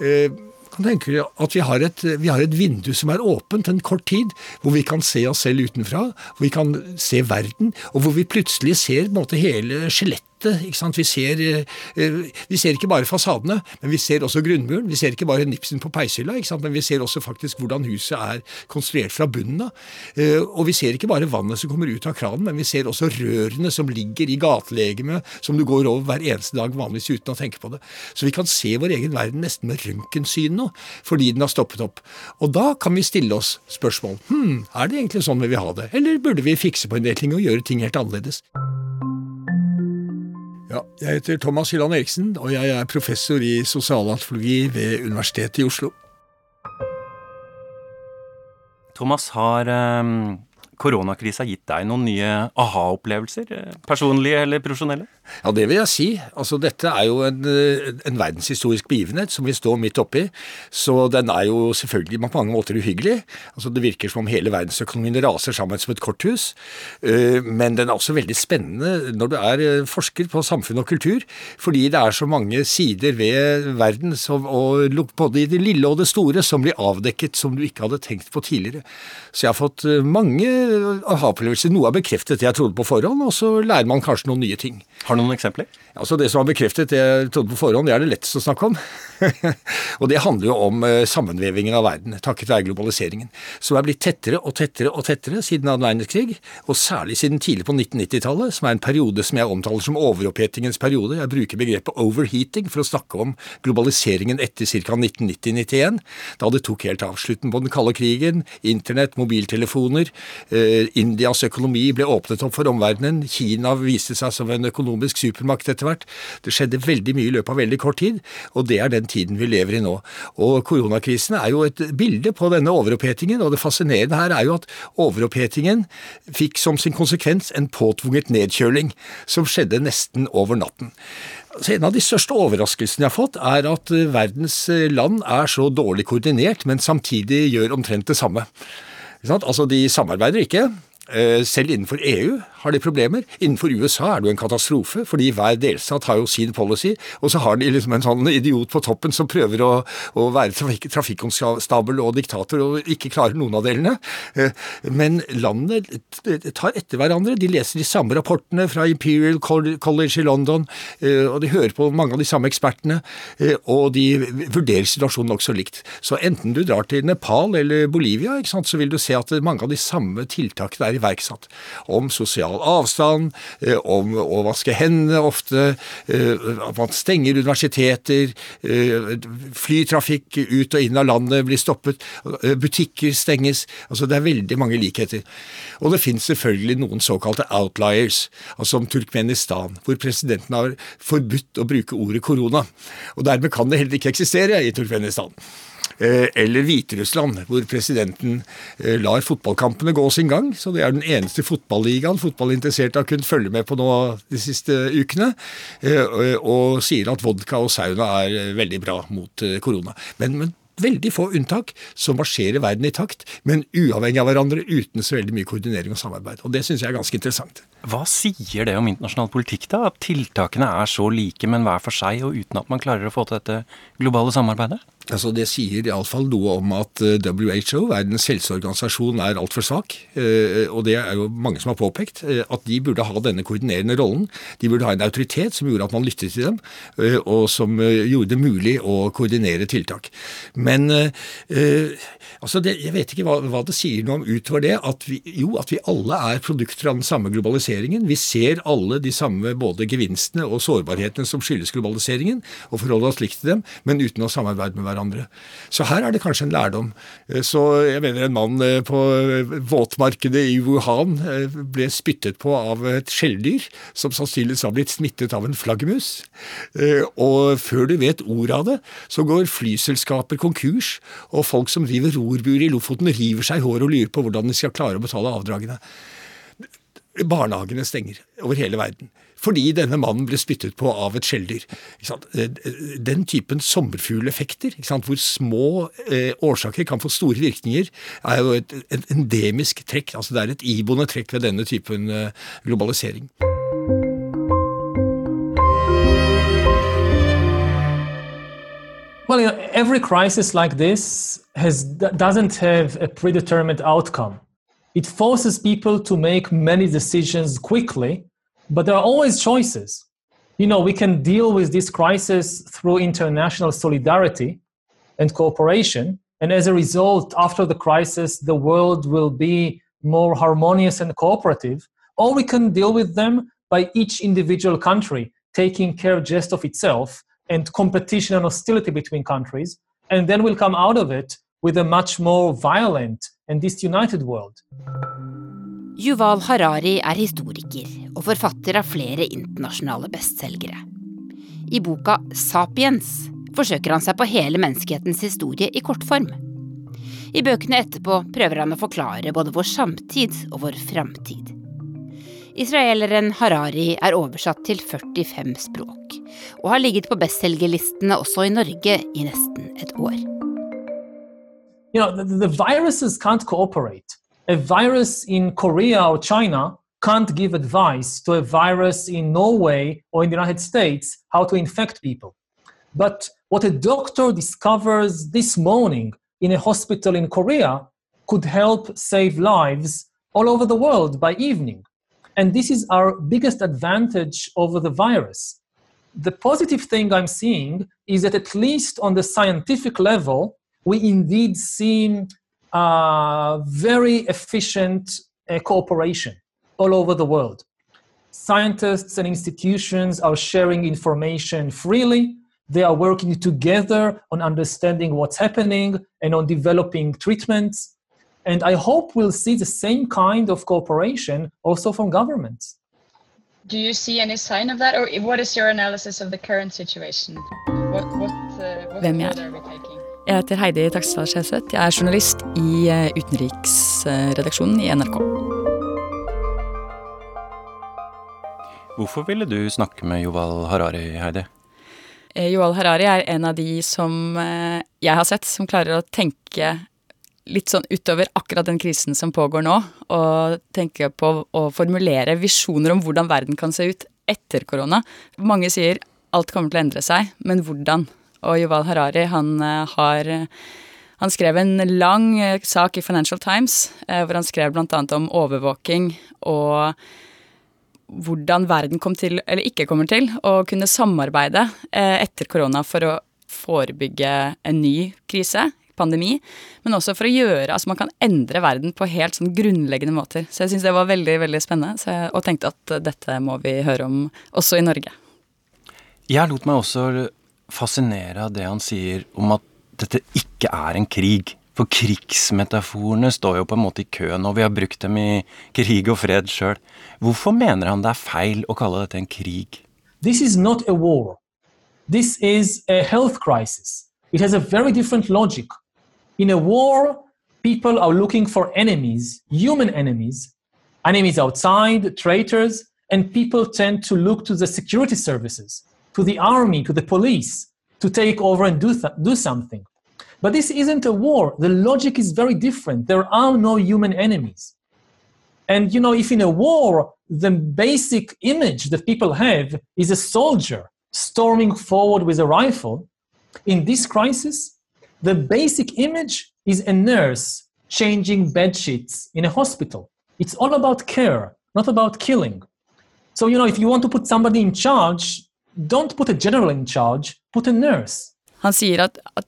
Eh, kan tenke at vi har, et, vi har, et, vindu som er åpent en kort tid, hvor vi kan se oss selv utenfra, hvor vi kan se verden, og hvor vi plutselig ser måte hele skjelettet vi ser, eh, vi ser, ikke bare fasadene, men vi ser også grunnmuren. Vi ser ikke bare nipsen på peishylla, men vi ser også faktisk hvordan huset er konstruert fra bunnen av. Eh, og vi ser ikke bare vannet som kommer ut av kranen, men vi ser også rørene som ligger i gatelegemet, som du går over hver eneste dag vanligvis uten å tenke på det. Så vi kan se vår egen verden nesten med røntgensyn nå, fordi den har stoppet opp. Og da kan vi stille oss spørsmål. Hm, er det egentlig sånn vi vil ha det, eller burde vi fikse på en del ting og gjøre ting helt annerledes? Ja, jeg heter Thomas Hylland Eriksen, og jeg er professor i sosialantropologi ved Universitetet i Oslo. Thomas, har um, koronakrisa gitt deg noen nye aha-opplevelser? Personlige eller profesjonelle? Ja, det vil jeg si. Altså, dette er jo en, eh, en, verdenshistorisk begivenhet som vi står midt oppi. Så den er jo selvfølgelig på mange måter uhyggelig. Altså, det virker som om hele verdensøkonomien raser sammen som et korthus. Eh, men den er også veldig spennende når du er eh, forsker på samfunn og kultur, fordi det er så mange sider ved verden, som, og både i det lille og det store, som blir avdekket som du ikke hadde tenkt på tidligere. Så jeg har fått mange aha-opplevelser. Noe er bekreftet det jeg trodde på forhånd, og så lærer man kanskje noen nye ting. Har du noen eksempler? Altså Det som er bekreftet det jeg trodde på forhånd, det er det lettest å snakke om. [laughs] og det handler jo om eh, sammenvevingen av verden, takket være globaliseringen, som er blitt tettere og tettere og tettere siden annen verdenskrig, og særlig siden tidlig på 1990-tallet, som er en periode som jeg omtaler som overopphetingens periode. Jeg bruker begrepet overheating for å snakke om globaliseringen etter ca. 1990-91, da det tok helt av. Slutten på den kalde krigen, internett, mobiltelefoner, eh, Indias økonomi ble åpnet opp for omverdenen, Kina viste seg som en økonomisk supermakt etter hvert. Det skjedde veldig mye i løpet av veldig kort tid, og det er den tiden vi lever i nå. Og Koronakrisen er jo et bilde på denne overopphetingen, og det fascinerende her er jo at overopphetingen fikk som sin konsekvens en påtvunget nedkjøling, som skjedde nesten over natten. Så en av de største overraskelsene jeg har fått, er at verdens land er så dårlig koordinert, men samtidig gjør omtrent det samme. Altså, De samarbeider ikke. Eh, selv innenfor EU har de problemer. Innenfor USA er det jo en katastrofe, fordi hver delstat har jo sin policy, og så har de liksom en sånn idiot på toppen som prøver å, å være trafik trafikkonstabel og diktator og ikke klarer noen av delene. Eh, men landene tar etter hverandre. De leser de samme rapportene fra Imperial College i London, eh, og de hører på mange av de samme ekspertene, og de vurderer situasjonen nokså likt. Så enten du drar til Nepal eller Bolivia, så vil du se at mange av de samme tiltakene er iverksatt. Om sosial avstand, eh, om å vaske hendene ofte, eh, at man stenger universiteter, eh, flytrafikk ut og inn av landet blir stoppet, butikker stenges. altså Det er veldig mange likheter. Og det finnes selvfølgelig noen såkalte outliers, altså om Turkmenistan, hvor presidenten har forbudt å bruke ordet korona. Og dermed kan det heller ikke eksistere i Turkmenistan. Eh, eller Hviterussland, hvor presidenten eh, lar fotballkampene gå sin gang. Så det er den eneste fotballigaen fotballinteresserte har kunnet følge med på nå de siste ukene. Eh, og sier at vodka og sauna er veldig bra mot korona. Men, men veldig få unntak som marsjerer verden i takt, men uavhengig av hverandre, uten så veldig mye koordinering og samarbeid. Og Det syns jeg er ganske interessant. Hva sier det om internasjonal politikk, da? At tiltakene er så like, men hver for seg, og uten at man klarer å få til dette globale samarbeidet? Altså Det sier iallfall noe om at eh, WHO, Verdens helseorganisasjon, er altfor svak. Eh, og det er jo mange som har påpekt. Eh, at de burde ha denne koordinerende rollen. De burde ha en autoritet som gjorde at man lyttet til dem, og som gjorde det mulig å koordinere tiltak. Men altså det, jeg vet ikke hva, hva, det sier noe om utover det. At vi, jo, at vi alle er produkter av den samme globaliseringen. Vi ser alle de samme både gevinstene og sårbarhetene som skyldes globaliseringen, og forholder oss likt til dem, men uten å samarbeide med hverandre. Så her er det kanskje en lærdom. Eh, så jeg mener en mann eh, på eh, våtmarkedet i Wuhan ble spyttet på av et skjelldyr, som sannsynligvis har blitt smittet av en flaggermus. Og før du vet ordet av det, så går flyselskaper konkurs, og folk som driver rorbur i Lofoten river seg i håret og lurer på hvordan de skal klare å betale avdragene barnehagene stenger over hele verden. Fordi denne mannen ble spyttet på av et skjelldyr. Eh, eh, den typen sommerfugleffekter, hvor små eh, årsaker kan få store virkninger, er jo et, et endemisk trekk. Altså det er et iboende trekk ved denne typen eh, globalisering. Well, you know, every crisis like this has, doesn't have a predetermined outcome. It forces people to make many decisions quickly, but there are always choices. You know, we can deal with this crisis through international solidarity and cooperation, and as a result, after the crisis, the world will be more harmonious and cooperative, or we can deal with them by each individual country taking care just of itself and competition and hostility between countries, and then we'll come out of it with a much more violent and disunited world. Yuval Harari er historiker og forfatter av flere internasjonale bestselgere. I boka Sapiens forsøker han seg på hele menneskehetens historie i kortform. I bøkene etterpå prøver han å forklare både vår samtid og vår framtid. Israeleren Harari er oversatt til 45 språk, og har ligget på bestselgerlistene også i Norge i nesten et år. You know, the, the viruses can't cooperate. A virus in Korea or China can't give advice to a virus in Norway or in the United States how to infect people. But what a doctor discovers this morning in a hospital in Korea could help save lives all over the world by evening. And this is our biggest advantage over the virus. The positive thing I'm seeing is that, at least on the scientific level, we indeed see uh, very efficient uh, cooperation all over the world. Scientists and institutions are sharing information freely. They are working together on understanding what's happening and on developing treatments. And I hope we'll see the same kind of cooperation also from governments. Do you see any sign of that, or what is your analysis of the current situation? What, what, uh, what Hvem jeg er? Jeg heter Heidi Takstad Skjeseth. Jeg er journalist i eh, utenriksredaksjonen i NRK. Hvorfor ville du snakke med Joval Harari, Heidi? Eh, Joval Harari er en av de som eh, jeg har sett som klarer å tenke litt sånn utover akkurat den krisen som pågår nå, og tenke på å formulere visjoner om hvordan verden kan se ut etter korona. Mange sier alt kommer til å endre seg, men hvordan? Og Yuval Harari, han eh, har han skrev en lang sak i Financial Times hvor han skrev bl.a. om overvåking og hvordan verden kom til, eller ikke kommer til, å kunne samarbeide etter korona for å forebygge en ny krise, pandemi, men også for å gjøre Altså man kan endre verden på helt sånn grunnleggende måter. Så jeg syns det var veldig, veldig spennende, jeg, og tenkte at dette må vi høre om også i Norge. Jeg lot meg også fascinere av det han sier om at dette ikke er en krig. For krigsmetaforene står jo på en måte i kø nå, vi har brukt dem i krig og fred sjøl. Hvorfor mener han det er feil å kalle dette en krig? This is not a war. This is a health crisis. It has a very different logic. In a war, people are looking for enemies, human enemies, enemies outside, traitors, and people tend to look to the security services, to the army, to the police, to take over and do, th- do something. But this isn't a war. The logic is very different. There are no human enemies. And you know, if in a war, the basic image that people have is a soldier storming forward with a rifle, in this crisis, the basic image is a nurse changing bed sheets in a hospital. It's all about care, not about killing. So, you know, if you want to put somebody in charge, don't put a general in charge, put a nurse. Han sier at, at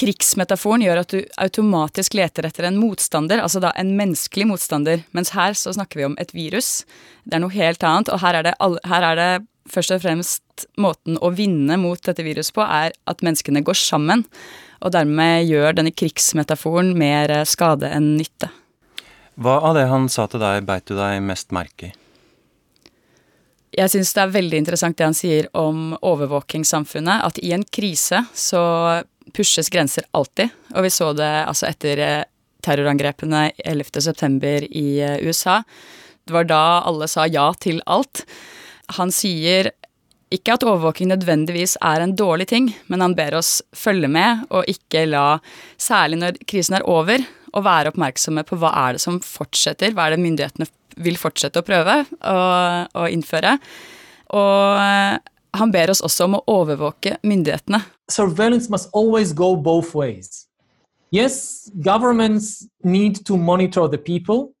krigsmetaforen gjør at du automatisk leter etter en motstander, altså da en menneskelig motstander, mens her så snakker vi om et virus. Det er noe helt annet, og her er det, her er det først og fremst måten å vinne mot dette viruset på, er at menneskene går sammen, og dermed gjør denne krigsmetaforen mer skade enn nytte. Hva av det han sa til deg, beit du deg mest merke i? Jeg syns det er veldig interessant det han sier om overvåkingssamfunnet. At i en krise så pushes grenser alltid. Og vi så det altså etter terrorangrepene 11.9. i USA. Det var da alle sa ja til alt. Han sier ikke at overvåking nødvendigvis er en dårlig ting, men han ber oss følge med og ikke la, særlig når krisen er over, å være oppmerksomme på hva er det som fortsetter, hva er det myndighetene vil fortsette å prøve å, innføre. Og han ber oss også om å overvåke myndighetene. surveillance must always go both ways. Yes, governments need to monitor the people,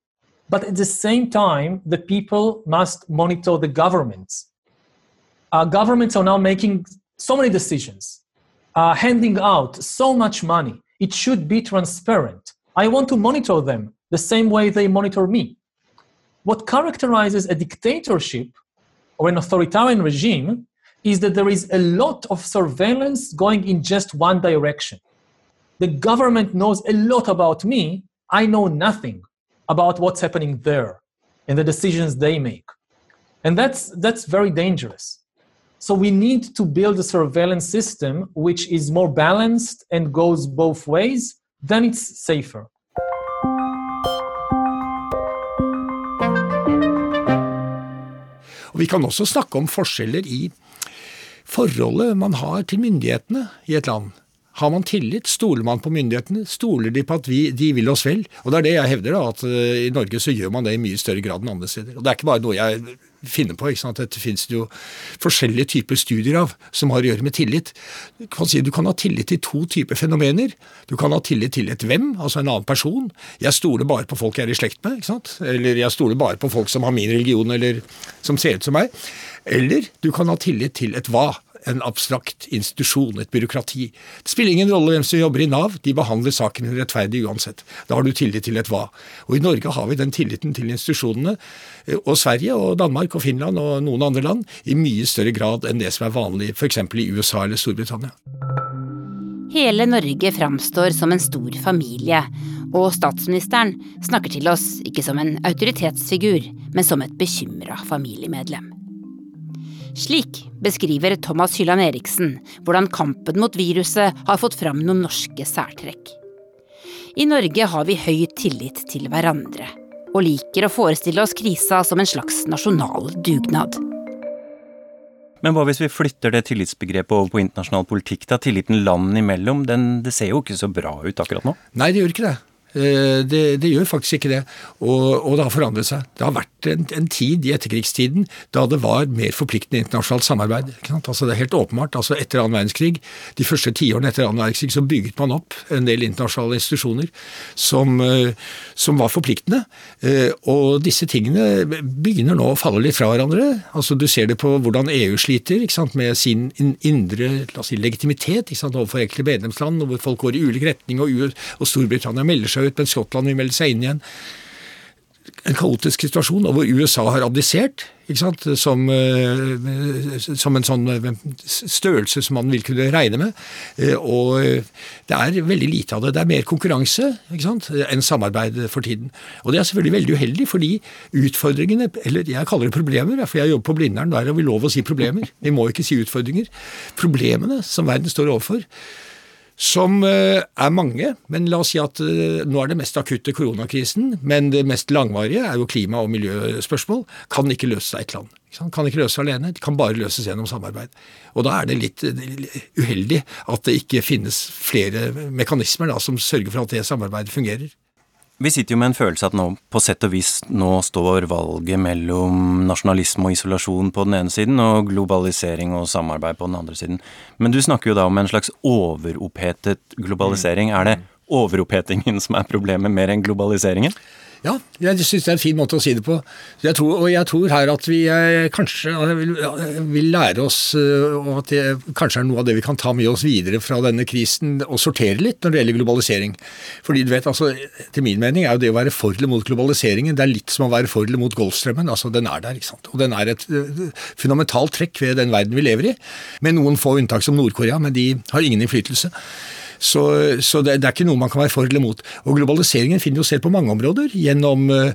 but at the same time, the people must monitor the governments. Uh, governments are now making so many decisions, uh, handing out so much money. It should be transparent. I want to monitor them the same way they monitor me. What characterizes a dictatorship or an authoritarian regime is that there is a lot of surveillance going in just one direction. The government knows a lot about me. I know nothing about what's happening there and the decisions they make. And that's, that's very dangerous. So we need to build a surveillance system which is more balanced and goes both ways, then it's safer. Vi kan også snakke om forskjeller i forholdet man har til myndighetene i et land. Har man tillit? Stoler man på myndighetene? Stoler de på at vi, de vil oss vel? Og det er det jeg hevder, da, at uh, i Norge så gjør man det i mye større grad enn andre steder. Og det er ikke bare noe jeg finner på. ikke sant? Dette finnes det jo forskjellige typer studier av som har å gjøre med tillit. Du kan, si, du kan ha tillit til to typer fenomener. Du kan ha tillit til et hvem, altså en annen person. Jeg stoler bare på folk jeg er i slekt med. ikke sant? Eller jeg stoler bare på folk som har min religion, eller som ser ut som meg. Eller du kan ha tillit til et hva en abstrakt institusjon, et byråkrati. Det spiller ingen rolle hvem som jobber i Nav, de behandler saken rettferdig uansett. Da har du tillit til et hva. Og i Norge har vi den tilliten til institusjonene, eh, og Sverige og Danmark og Finland og noen andre land, i mye større grad enn det som er vanlig f.eks. i USA eller Storbritannia. Hele Norge framstår som en stor familie, og statsministeren snakker til oss ikke som en autoritetsfigur, men som et bekymra familiemedlem. Slik beskriver Thomas Hylland Eriksen hvordan kampen mot viruset har fått fram noen norske særtrekk. I Norge har vi høy tillit til hverandre, og liker å forestille oss krisa som en slags nasjonal dugnad. Men hva hvis vi flytter det tillitsbegrepet over på internasjonal politikk? da? Tilliten landene imellom, den, det ser jo ikke så bra ut akkurat nå? Nei, det gjør ikke det. Eh, det, det, gjør faktisk ikke det, og, og, det har forandret seg. Det har vært en, en, tid i etterkrigstiden da det var mer forpliktende internasjonalt samarbeid. Altså det er helt åpenbart. altså Etter annen verdenskrig, de første tiårene etter annen verdenskrig, så bygget man opp en del internasjonale institusjoner som, eh, som var forpliktende. Eh, og disse tingene begynner nå å falle litt fra hverandre. Altså Du ser det på hvordan EU sliter med sin indre si, legitimitet overfor enkelte medlemsland, hvor folk går i ulik retning, og, og Storbritannia melder seg seg ut, men Skottland vil melde seg inn igjen. En kaotisk situasjon, og hvor USA har abdisert som, eh, som, en sånn eh, størrelse som man vil kunne regne med. Eh, og det er veldig lite av det. Det er mer konkurranse enn samarbeid for tiden. Og det er selvfølgelig veldig uheldig, fordi utfordringene, eller jeg kaller det problemer, for jeg jobber på Blindern, der har vi lov å si problemer. Vi må ikke si utfordringer. Problemene som verden står overfor som eh, er mange. Men la oss si at eh, nå er det mest akutte koronakrisen, men det mest langvarige er jo klima- og miljøspørsmål. Kan ikke løses av et land. Kan ikke løses alene, de kan bare løses gjennom samarbeid. Og Da er det litt eh, uheldig at det ikke finnes flere mekanismer da, som sørger for at det samarbeidet fungerer. Vi sitter jo med en følelse at nå på sett og vis nå står valget mellom nasjonalisme og isolasjon på den ene siden, og globalisering og samarbeid på den andre siden. Men du snakker jo da om en slags overopphetet globalisering. Er det overopphetingen som er problemet, mer enn globaliseringen? Ja, jeg syns det er en fin måte å si det på. Jeg tror, og jeg tror her at vi eh, kanskje vil, vil, lære oss, eh, og at det kanskje er noe av det vi kan ta med oss videre fra denne krisen, og sortere litt når det gjelder globalisering. Fordi du vet, altså, Til min mening er jo det å være for eller mot globaliseringen det er litt som å være for eller mot Golfstrømmen. altså Den er der, ikke sant. Og den er et eh, fundamentalt trekk ved den verden vi lever i. Med noen få unntak som Nord-Korea, men de har ingen innflytelse. Så, så det, det, er ikke noe man kan være for eller mot. Og globaliseringen finner jo selv på mange områder. Gjennom uh,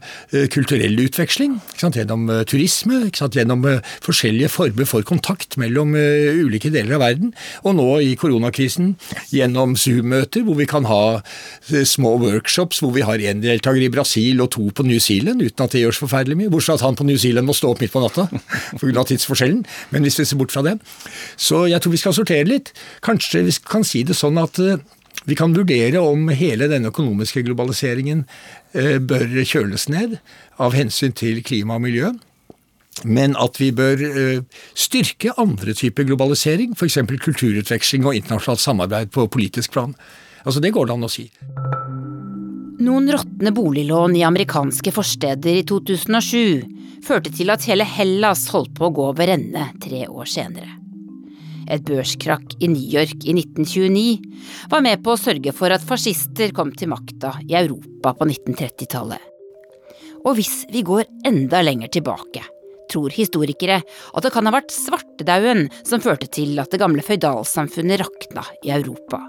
kulturell utveksling, gjennom uh, turisme, gjennom forskjellige former for kontakt mellom ulike deler av verden. Og nå i koronakrisen gjennom Zoom-møter hvor vi kan ha små workshops hvor vi har én deltaker i Brasil og to på New Zealand, uten at det gjør så forferdelig mye. Bortsett fra at han på New Zealand må stå opp midt på natta [laughs] pga. tidsforskjellen. Men hvis vi ser bort fra det. Så jeg tror vi skal sortere litt. Kanskje vi kan si det sånn at vi kan vurdere om hele denne økonomiske globaliseringen eh, bør kjøles ned av hensyn til klima og miljø. Men at vi bør eh, styrke andre typer globalisering, f.eks. kulturutveksling og internasjonalt samarbeid på politisk plan. Altså Det går det an å si. Noen råtne boliglån i amerikanske forsteder i 2007 førte til at hele Hellas holdt på å gå over ende tre år senere. Et børskrakk i New York i 1929 var med på å sørge for at fascister kom til makta i Europa på 1930-tallet. Og hvis vi går enda lenger tilbake, tror historikere at det kan ha vært svartedauden som førte til at det gamle føydalsamfunnet rakna i Europa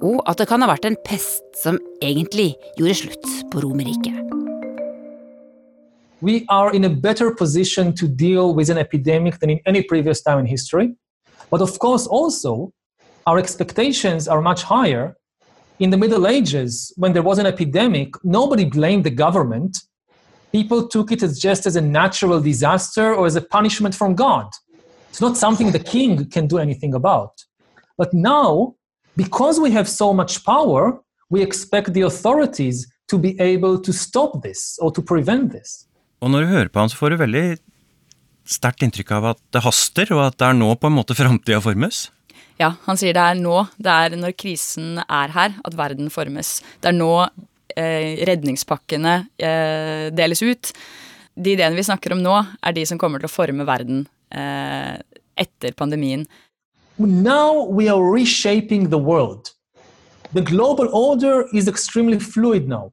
og at det kan ha vært en pest som egentlig gjorde slutt på Romerriket. We are in a better position to deal with an epidemic than in any previous time in history. But of course, also, our expectations are much higher. In the Middle Ages, when there was an epidemic, nobody blamed the government. People took it as just as a natural disaster or as a punishment from God. It's not something the king can do anything about. But now, because we have so much power, we expect the authorities to be able to stop this or to prevent this. Og når du hører på han, så får du veldig sterkt inntrykk av at det haster, og at det er nå på en måte framtida formes? Ja, han sier det er nå, det er når krisen er her, at verden formes. Det er nå eh, redningspakkene eh, deles ut. De ideene vi snakker om nå, er de som kommer til å forme verden eh, etter pandemien. now we are reshaping the world. The global order is extremely fluid now.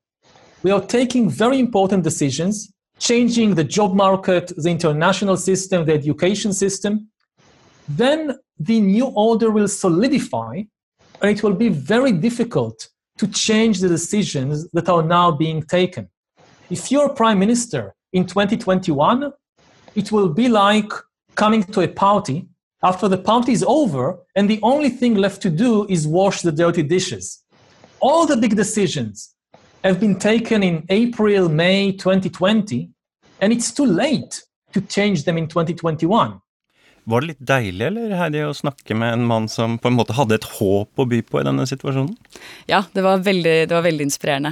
We are taking very important decisions, changing the job market, the international system, the education system. Then the new order will solidify, and it will be very difficult to change the decisions that are now being taken. If you're prime minister in 2021, it will be like coming to a party after the party is over, and the only thing left to do is wash the dirty dishes. All the big decisions have been taken in April, May 2020, and it's too late to change them in 2021. Var det litt deilig eller, Heidi, å snakke med en mann som på en måte hadde et håp å by på i denne situasjonen? Ja, det var veldig, det var veldig inspirerende.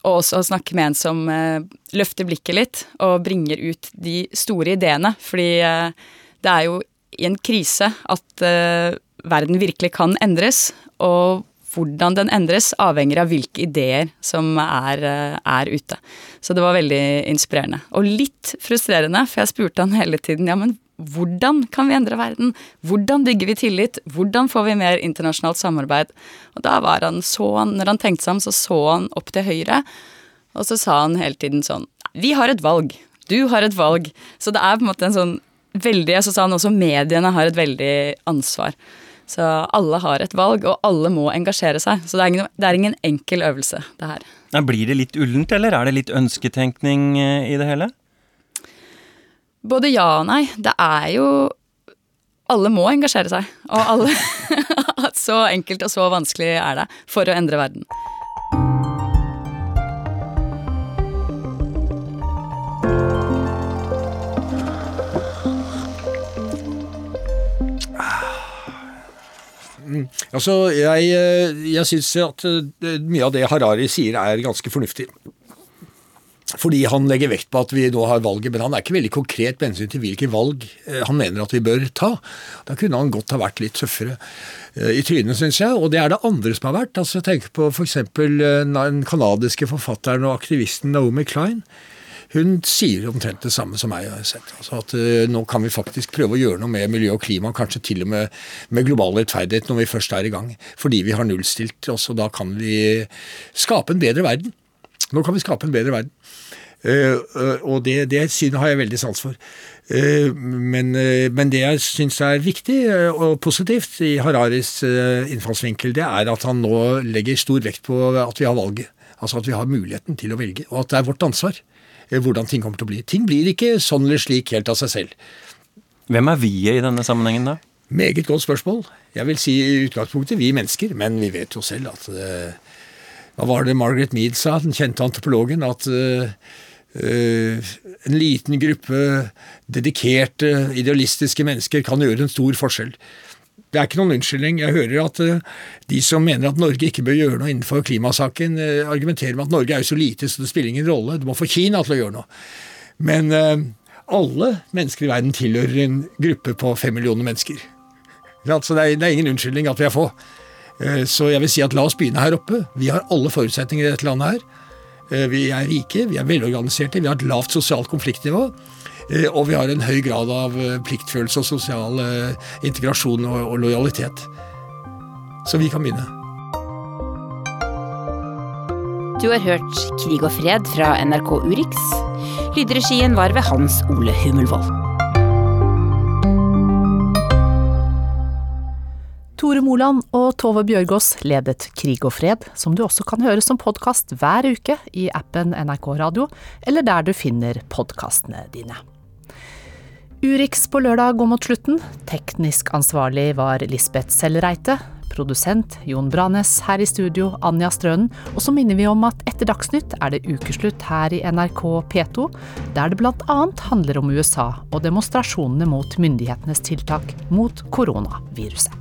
Og også å snakke med en som eh, løfter blikket litt og bringer ut de store ideene. Fordi eh, det er jo i en krise at eh, verden virkelig kan endres. Og hvordan den endres, avhenger av hvilke ideer som er, uh, er, ute. Så det var veldig inspirerende. Og litt frustrerende, for jeg spurte han hele tiden ja, men hvordan kan vi endre verden? Hvordan bygger vi tillit? Hvordan får vi mer internasjonalt samarbeid? Og da var han så Når han tenkte seg om, så så han opp til høyre, og så sa han hele tiden sånn Vi har et valg. Du har et valg. Så det er på en måte en sånn veldig Så sa han også mediene har et veldig ansvar. Så alle har et valg, og alle må engasjere seg. Så det er ingen, det er ingen enkel øvelse, det her. Ja, blir det litt ullent, eller er det litt ønsketenkning eh, i det hele? Både ja og nei. Det er jo Alle må engasjere seg. Og alle [laughs] Så enkelt og så vanskelig er det for å endre verden. Altså, jeg, eh, jeg syns at eh, mye av det Harari sier er ganske fornuftig. Fordi han legger vekt på at vi nå har valget, men han er ikke veldig konkret med hensyn til hvilke valg eh, han mener at vi bør ta. Da kunne han godt ha vært litt tøffere i trynet, syns jeg. Og det er det andre som har vært. Altså, Tenk på f.eks. den canadiske forfatteren og aktivisten Naomi Klein hun sier omtrent det samme som meg har. Altså at uh, Nå kan vi faktisk prøve å gjøre noe med miljø og klima, kanskje til og med med global rettferdighet når vi først er i gang. Fordi vi har nullstilt oss, og da kan vi skape en bedre verden. Nå kan vi skape en bedre verden. Uh, uh, og det, det synet har jeg veldig sans for. Men, men, det jeg syns er viktig og positivt i Hararis innfallsvinkel, det er at han nå legger stor vekt på at vi har valget. Altså at vi har muligheten til å velge, og at det er vårt ansvar. Eh, hvordan ting kommer til å bli. Ting blir ikke sånn eller slik helt av seg selv. Hvem er vi i denne sammenhengen, da? Meget godt spørsmål. Jeg vil si i utgangspunktet vi mennesker, men vi vet jo selv at uh, Hva var det Margaret Mead sa, den kjente antropologen? At uh, uh, en liten gruppe dedikerte, idealistiske mennesker kan gjøre en stor forskjell. Det er ikke noen unnskyldning. Jeg hører at uh, de som mener at Norge ikke bør gjøre noe innenfor klimasaken, uh, argumenterer med at Norge er jo så lite så det spiller ingen rolle. Du må få Kina til å gjøre noe. Men uh, alle mennesker i verden tilhører en gruppe på fem millioner mennesker. Så det er, ingen unnskyldning at vi er få. Eh, så jeg vil si at la oss begynne her oppe. Vi har alle forutsetninger i dette landet her. Eh, vi er rike, vi er velorganiserte, vi har et lavt sosialt konfliktnivå. Eh, og vi har en høy grad av pliktfølelse og sosial integrasjon og lojalitet. Så vi kan begynne. Du har hørt Krig og fred fra NRK Urix. Lydregien var ved Hans Ole Hummelvold. Tore Moland og Tove Bjørgaas ledet Krig og fred, som du også kan høre som podkast hver uke i appen NRK Radio, eller der du finner podkastene dine. Urix på lørdag går mot slutten. Teknisk ansvarlig var Lisbeth Sellreite. Produsent Jon Branes. Her i studio Anja Strønen. Og så minner vi om at etter Dagsnytt er det ukeslutt her i NRK P2, der det bl.a. handler om USA og demonstrasjonene mot myndighetenes tiltak mot koronaviruset.